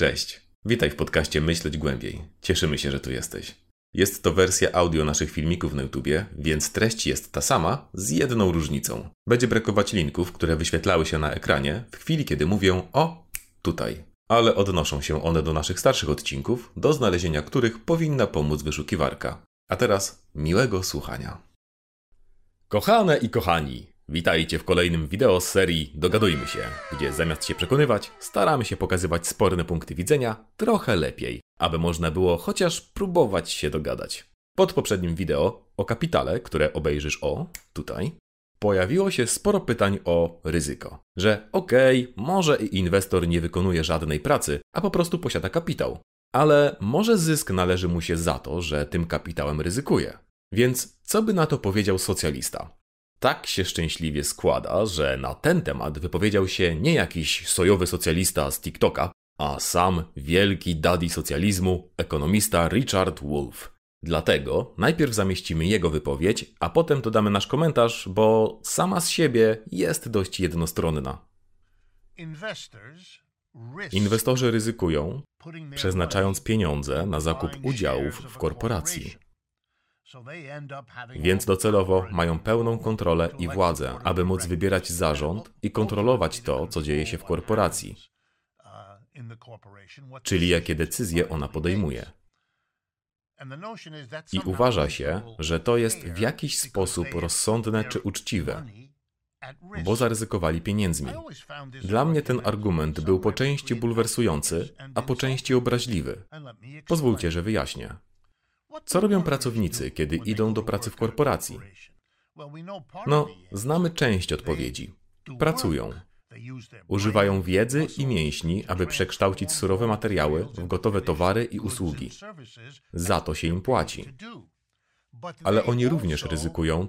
Cześć. Witaj w podcaście Myśleć Głębiej. Cieszymy się, że tu jesteś. Jest to wersja audio naszych filmików na YouTubie, więc treść jest ta sama, z jedną różnicą. Będzie brakować linków, które wyświetlały się na ekranie w chwili, kiedy mówię o tutaj. Ale odnoszą się one do naszych starszych odcinków, do znalezienia których powinna pomóc wyszukiwarka. A teraz miłego słuchania. Kochane i kochani, witajcie w kolejnym wideo z serii Dogadujmy się, gdzie zamiast się przekonywać, staramy się pokazywać sporne punkty widzenia trochę lepiej, aby można było chociaż próbować się dogadać. Pod poprzednim wideo o kapitale, które obejrzysz o tutaj, pojawiło się sporo pytań o ryzyko. Że okej, okay, może inwestor nie wykonuje żadnej pracy, a po prostu posiada kapitał. Ale może zysk należy mu się za to, że tym kapitałem ryzykuje. Więc co by na to powiedział socjalista? Tak się szczęśliwie składa, że na ten temat wypowiedział się nie jakiś sojowy socjalista z TikToka, a sam wielki daddy socjalizmu, ekonomista Richard Wolff. Dlatego najpierw zamieścimy jego wypowiedź, a potem dodamy nasz komentarz, bo sama z siebie jest dość jednostronna. Inwestorzy ryzykują, przeznaczając pieniądze na zakup udziałów w korporacji. Więc docelowo mają pełną kontrolę i władzę, aby móc wybierać zarząd i kontrolować to, co dzieje się w korporacji, czyli jakie decyzje ona podejmuje. I uważa się, że to jest w jakiś sposób rozsądne czy uczciwe, bo zaryzykowali pieniędzmi. Dla mnie ten argument był po części bulwersujący, a po części obraźliwy. Pozwólcie, że wyjaśnię. Co robią pracownicy, kiedy idą do pracy w korporacji? No, znamy część odpowiedzi. Pracują. Używają wiedzy i mięśni, aby przekształcić surowe materiały w gotowe towary i usługi. Za to się im płaci. Ale oni również ryzykują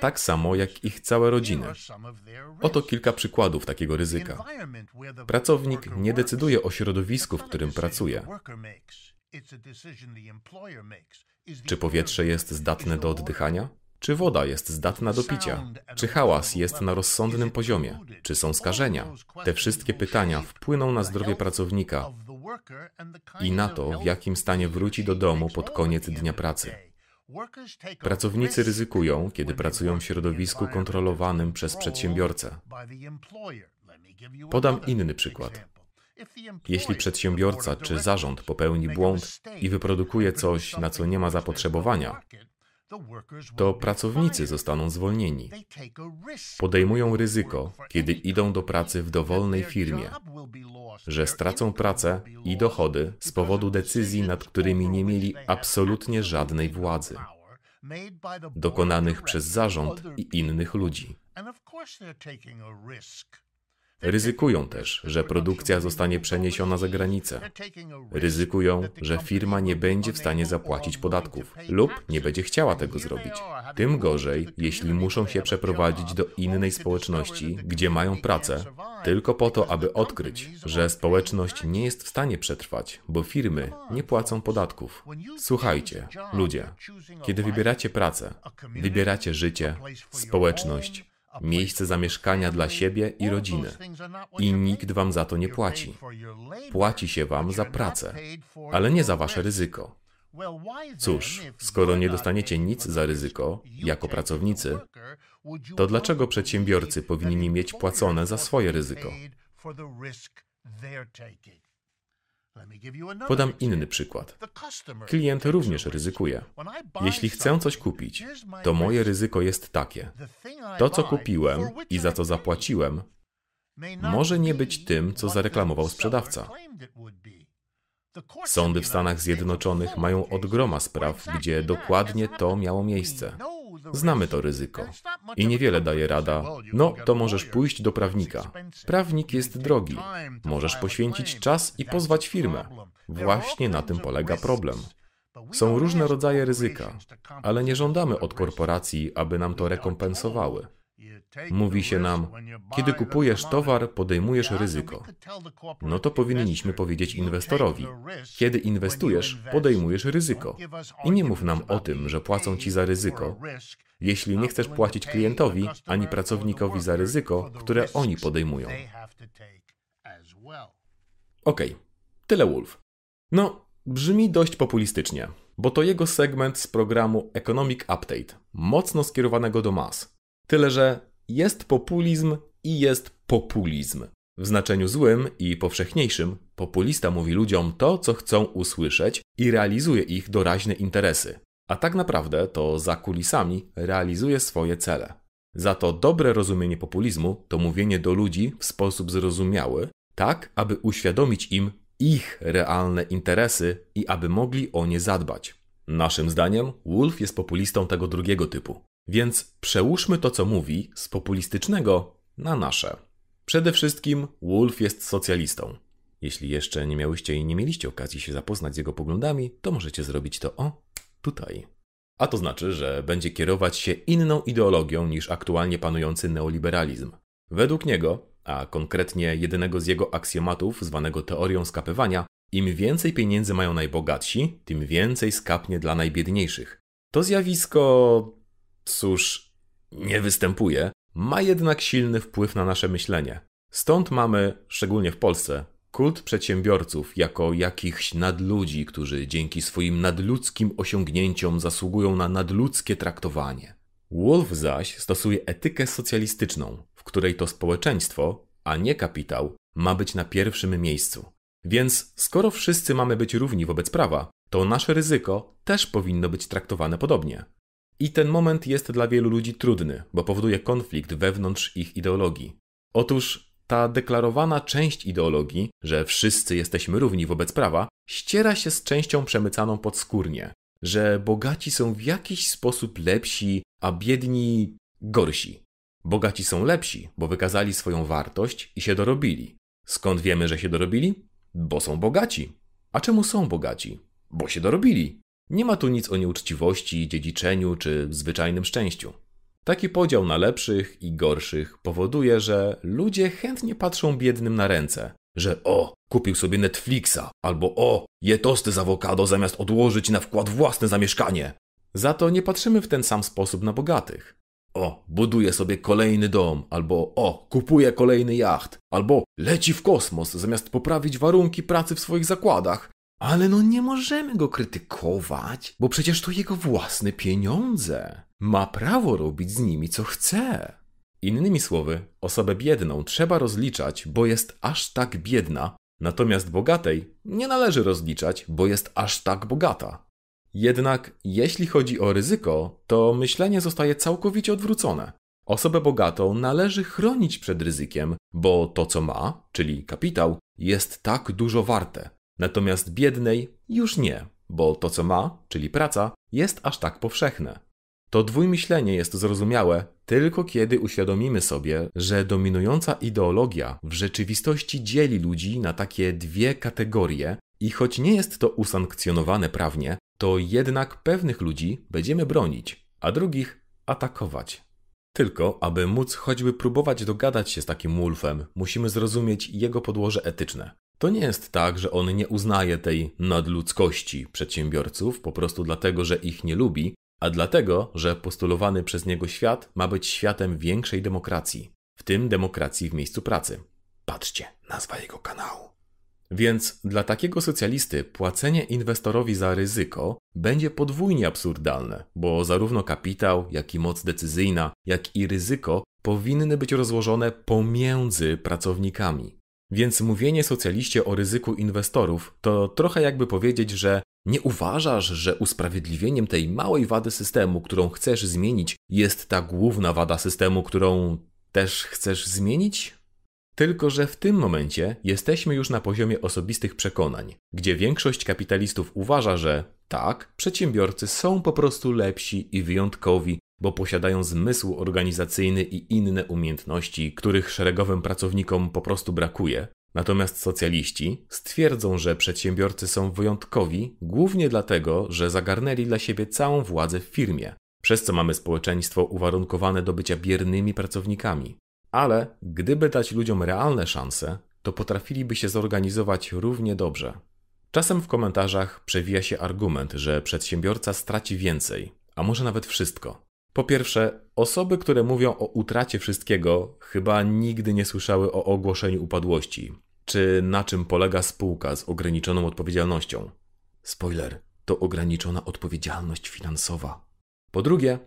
tak samo jak ich całe rodziny. Oto kilka przykładów takiego ryzyka. Pracownik nie decyduje o środowisku, w którym pracuje. Czy powietrze jest zdatne do oddychania? Czy woda jest zdatna do picia? Czy hałas jest na rozsądnym poziomie? Czy są skażenia? Te wszystkie pytania wpłyną na zdrowie pracownika i na to, w jakim stanie wróci do domu pod koniec dnia pracy. Pracownicy ryzykują, kiedy pracują w środowisku kontrolowanym przez przedsiębiorcę. Podam inny przykład. Jeśli przedsiębiorca czy zarząd popełni błąd i wyprodukuje coś, na co nie ma zapotrzebowania, to pracownicy zostaną zwolnieni. Podejmują ryzyko, kiedy idą do pracy w dowolnej firmie, że stracą pracę i dochody z powodu decyzji, nad którymi nie mieli absolutnie żadnej władzy, dokonanych przez zarząd i innych ludzi. Ryzykują też, że produkcja zostanie przeniesiona za granicę. Ryzykują, że firma nie będzie w stanie zapłacić podatków lub nie będzie chciała tego zrobić. Tym gorzej, jeśli muszą się przeprowadzić do innej społeczności, gdzie mają pracę, tylko po to, aby odkryć, że społeczność nie jest w stanie przetrwać, bo firmy nie płacą podatków. Słuchajcie, ludzie, kiedy wybieracie pracę, wybieracie życie, społeczność, miejsce zamieszkania dla siebie i rodziny. I nikt wam za to nie płaci. Płaci się wam za pracę, ale nie za wasze ryzyko. Cóż, skoro nie dostaniecie nic za ryzyko jako pracownicy, to dlaczego przedsiębiorcy powinni mieć płacone za swoje ryzyko? Podam inny przykład. Klient również ryzykuje. Jeśli chcę coś kupić, to moje ryzyko jest takie. To, co kupiłem i za co zapłaciłem, może nie być tym, co zareklamował sprzedawca. Sądy w Stanach Zjednoczonych mają od groma spraw, gdzie dokładnie to miało miejsce. Znamy to ryzyko. I niewiele daje rada. No, to możesz pójść do prawnika. Prawnik jest drogi. Możesz poświęcić czas i pozwać firmę. Właśnie na tym polega problem. Są różne rodzaje ryzyka, ale nie żądamy od korporacji, aby nam to rekompensowały. Mówi się nam, kiedy kupujesz towar, podejmujesz ryzyko. No to powinniśmy powiedzieć inwestorowi, kiedy inwestujesz, podejmujesz ryzyko. I nie mów nam o tym, że płacą ci za ryzyko, jeśli nie chcesz płacić klientowi ani pracownikowi za ryzyko, które oni podejmują. Okej, okay, tyle Wolf. No, brzmi dość populistycznie, bo to jego segment z programu Economic Update, mocno skierowanego do mas. Tyle, że jest populizm i jest populizm. W znaczeniu złym i powszechniejszym, populista mówi ludziom to, co chcą usłyszeć i realizuje ich doraźne interesy. A tak naprawdę to za kulisami realizuje swoje cele. Za to dobre rozumienie populizmu to mówienie do ludzi w sposób zrozumiały, tak aby uświadomić im ich realne interesy i aby mogli o nie zadbać. Naszym zdaniem Wolf jest populistą tego drugiego typu. Więc przełóżmy to, co mówi, z populistycznego na nasze. Przede wszystkim Wolf jest socjalistą. Jeśli jeszcze nie miałyście i nie mieliście okazji się zapoznać z jego poglądami, to możecie zrobić to o tutaj. A to znaczy, że będzie kierować się inną ideologią niż aktualnie panujący neoliberalizm. Według niego, a konkretnie jedynego z jego aksjomatów, zwanego teorią skapywania, im więcej pieniędzy mają najbogatsi, tym więcej skapnie dla najbiedniejszych. To zjawisko, cóż, nie występuje, ma jednak silny wpływ na nasze myślenie. Stąd mamy, szczególnie w Polsce, kult przedsiębiorców jako jakichś nadludzi, którzy dzięki swoim nadludzkim osiągnięciom zasługują na nadludzkie traktowanie. Wolf zaś stosuje etykę socjalistyczną, w której to społeczeństwo, a nie kapitał, ma być na pierwszym miejscu. Więc skoro wszyscy mamy być równi wobec prawa, to nasze ryzyko też powinno być traktowane podobnie. I ten moment jest dla wielu ludzi trudny, bo powoduje konflikt wewnątrz ich ideologii. Otóż ta deklarowana część ideologii, że wszyscy jesteśmy równi wobec prawa, ściera się z częścią przemycaną podskórnie, że bogaci są w jakiś sposób lepsi, a biedni gorsi. Bogaci są lepsi, bo wykazali swoją wartość i się dorobili. Skąd wiemy, że się dorobili? Bo są bogaci. A czemu są bogaci? Bo się dorobili. Nie ma tu nic o nieuczciwości, dziedziczeniu czy zwyczajnym szczęściu. Taki podział na lepszych i gorszych powoduje, że ludzie chętnie patrzą biednym na ręce. Że o, kupił sobie Netflixa, albo o, je tosty z awokado zamiast odłożyć na wkład własny za mieszkanie. Za to nie patrzymy w ten sam sposób na bogatych. O, buduje sobie kolejny dom, albo o, kupuje kolejny jacht, albo leci w kosmos zamiast poprawić warunki pracy w swoich zakładach. Ale no nie możemy go krytykować, bo przecież to jego własne pieniądze. Ma prawo robić z nimi co chce. Innymi słowy, osobę biedną trzeba rozliczać, bo jest aż tak biedna, natomiast bogatej nie należy rozliczać, bo jest aż tak bogata. Jednak jeśli chodzi o ryzyko, to myślenie zostaje całkowicie odwrócone. Osobę bogatą należy chronić przed ryzykiem, bo to co ma, czyli kapitał, jest tak dużo warte. Natomiast biednej już nie, bo to co ma, czyli praca, jest aż tak powszechne. To dwójmyślenie jest zrozumiałe tylko kiedy uświadomimy sobie, że dominująca ideologia w rzeczywistości dzieli ludzi na takie dwie kategorie i choć nie jest to usankcjonowane prawnie, to jednak pewnych ludzi będziemy bronić, a drugich atakować. Tylko, aby móc choćby próbować dogadać się z takim Wolfem, musimy zrozumieć jego podłoże etyczne. To nie jest tak, że on nie uznaje tej nadludzkości przedsiębiorców po prostu dlatego, że ich nie lubi, a dlatego, że postulowany przez niego świat ma być światem większej demokracji, w tym demokracji w miejscu pracy. Patrzcie, nazwa jego kanału. Więc dla takiego socjalisty płacenie inwestorowi za ryzyko będzie podwójnie absurdalne, bo zarówno kapitał, jak i moc decyzyjna, jak i ryzyko powinny być rozłożone pomiędzy pracownikami. Więc mówienie socjaliście o ryzyku inwestorów to trochę jakby powiedzieć, że nie uważasz, że usprawiedliwieniem tej małej wady systemu, którą chcesz zmienić, jest ta główna wada systemu, którą też chcesz zmienić? Tylko, że w tym momencie jesteśmy już na poziomie osobistych przekonań, gdzie większość kapitalistów uważa, że tak, przedsiębiorcy są po prostu lepsi i wyjątkowi, bo posiadają zmysł organizacyjny i inne umiejętności, których szeregowym pracownikom po prostu brakuje. Natomiast socjaliści stwierdzą, że przedsiębiorcy są wyjątkowi głównie dlatego, że zagarnęli dla siebie całą władzę w firmie. przez co mamy społeczeństwo uwarunkowane do bycia biernymi pracownikami. Ale gdyby dać ludziom realne szanse, to potrafiliby się zorganizować równie dobrze. Czasem w komentarzach przewija się argument, że przedsiębiorca straci więcej, a może nawet wszystko. Po pierwsze, osoby, które mówią o utracie wszystkiego, chyba nigdy nie słyszały o ogłoszeniu upadłości, czy na czym polega spółka z ograniczoną odpowiedzialnością. Spoiler, to ograniczona odpowiedzialność finansowa. Po drugie,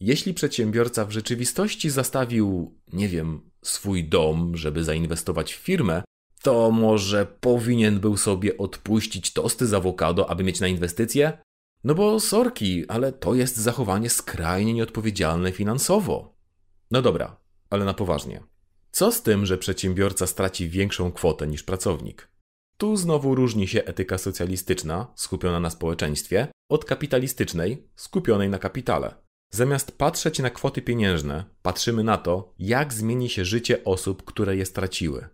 jeśli przedsiębiorca w rzeczywistości zastawił, nie wiem, swój dom, żeby zainwestować w firmę, to może powinien był sobie odpuścić tosty z awokado, aby mieć na inwestycje? No bo sorki, ale to jest zachowanie skrajnie nieodpowiedzialne finansowo. No dobra, ale na poważnie. Co z tym, że przedsiębiorca straci większą kwotę niż pracownik? Tu znowu różni się etyka socjalistyczna, skupiona na społeczeństwie, od kapitalistycznej, skupionej na kapitale. Zamiast patrzeć na kwoty pieniężne, patrzymy na to, jak zmieni się życie osób, które je straciły.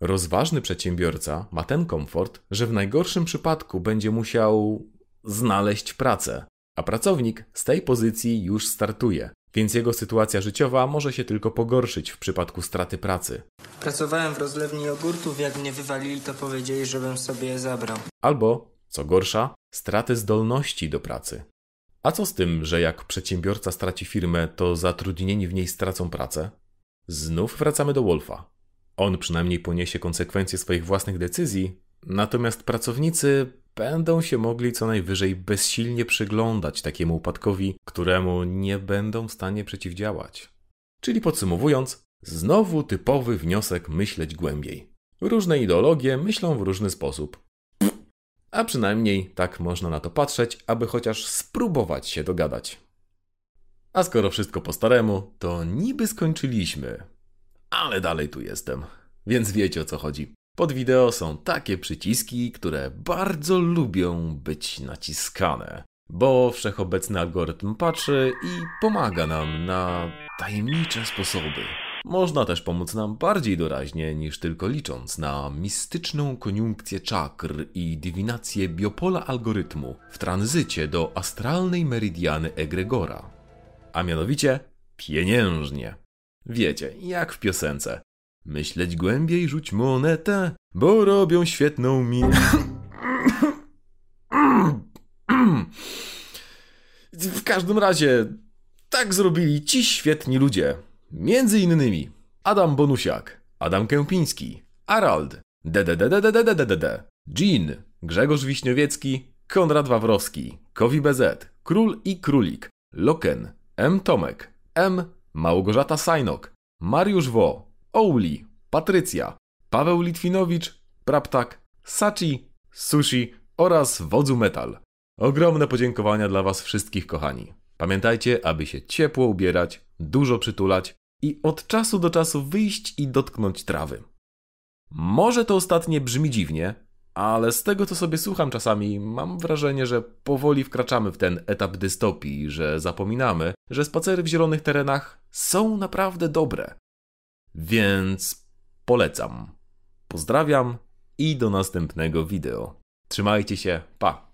Rozważny przedsiębiorca ma ten komfort, że w najgorszym przypadku będzie musiał znaleźć pracę, a pracownik z tej pozycji już startuje, więc jego sytuacja życiowa może się tylko pogorszyć w przypadku straty pracy. Pracowałem w rozlewni jogurtów, jak mnie wywalili, to powiedzieli, żebym sobie je zabrał. Albo, co gorsza, straty zdolności do pracy. A co z tym, że jak przedsiębiorca straci firmę, to zatrudnieni w niej stracą pracę? Znów wracamy do Wolfa. On przynajmniej poniesie konsekwencje swoich własnych decyzji, natomiast pracownicy będą się mogli co najwyżej bezsilnie przyglądać takiemu upadkowi, któremu nie będą w stanie przeciwdziałać. Czyli podsumowując, znowu typowy wniosek myśleć głębiej. Różne ideologie myślą w różny sposób. A przynajmniej tak można na to patrzeć, aby chociaż spróbować się dogadać. A skoro wszystko po staremu, to niby skończyliśmy. Ale dalej tu jestem, więc wiecie o co chodzi. Pod wideo są takie przyciski, które bardzo lubią być naciskane, bo wszechobecny algorytm patrzy i pomaga nam na tajemnicze sposoby. Można też pomóc nam bardziej doraźnie niż tylko licząc na mistyczną koniunkcję czakr i dywinację biopola algorytmu w tranzycie do astralnej meridiany egregora. A mianowicie pieniężnie. Wiecie, jak w piosence. Myśleć głębiej, rzuć monetę, bo robią świetną mi... W każdym razie, tak zrobili ci świetni ludzie. Między innymi Adam Bonusiak, Adam Kępiński, Arald, DDDDDDDDD, Jean, Grzegorz Wiśniowiecki, Konrad Wawrowski, Kowi BZ, Król i Królik, Loken, M. Tomek, M. Małgorzata Sajnok, Mariusz Wo, Ouli, Patrycja, Paweł Litwinowicz, Praptak, Sachi, Sushi oraz Wodzu Metal. Ogromne podziękowania dla Was wszystkich, kochani. Pamiętajcie, aby się ciepło ubierać, dużo przytulać i od czasu do czasu wyjść i dotknąć trawy. Może to ostatnie brzmi dziwnie, ale z tego co sobie słucham czasami, mam wrażenie, że powoli wkraczamy w ten etap dystopii, że zapominamy, że spacery w zielonych terenach są naprawdę dobre. Więc polecam. Pozdrawiam i do następnego wideo. Trzymajcie się, pa!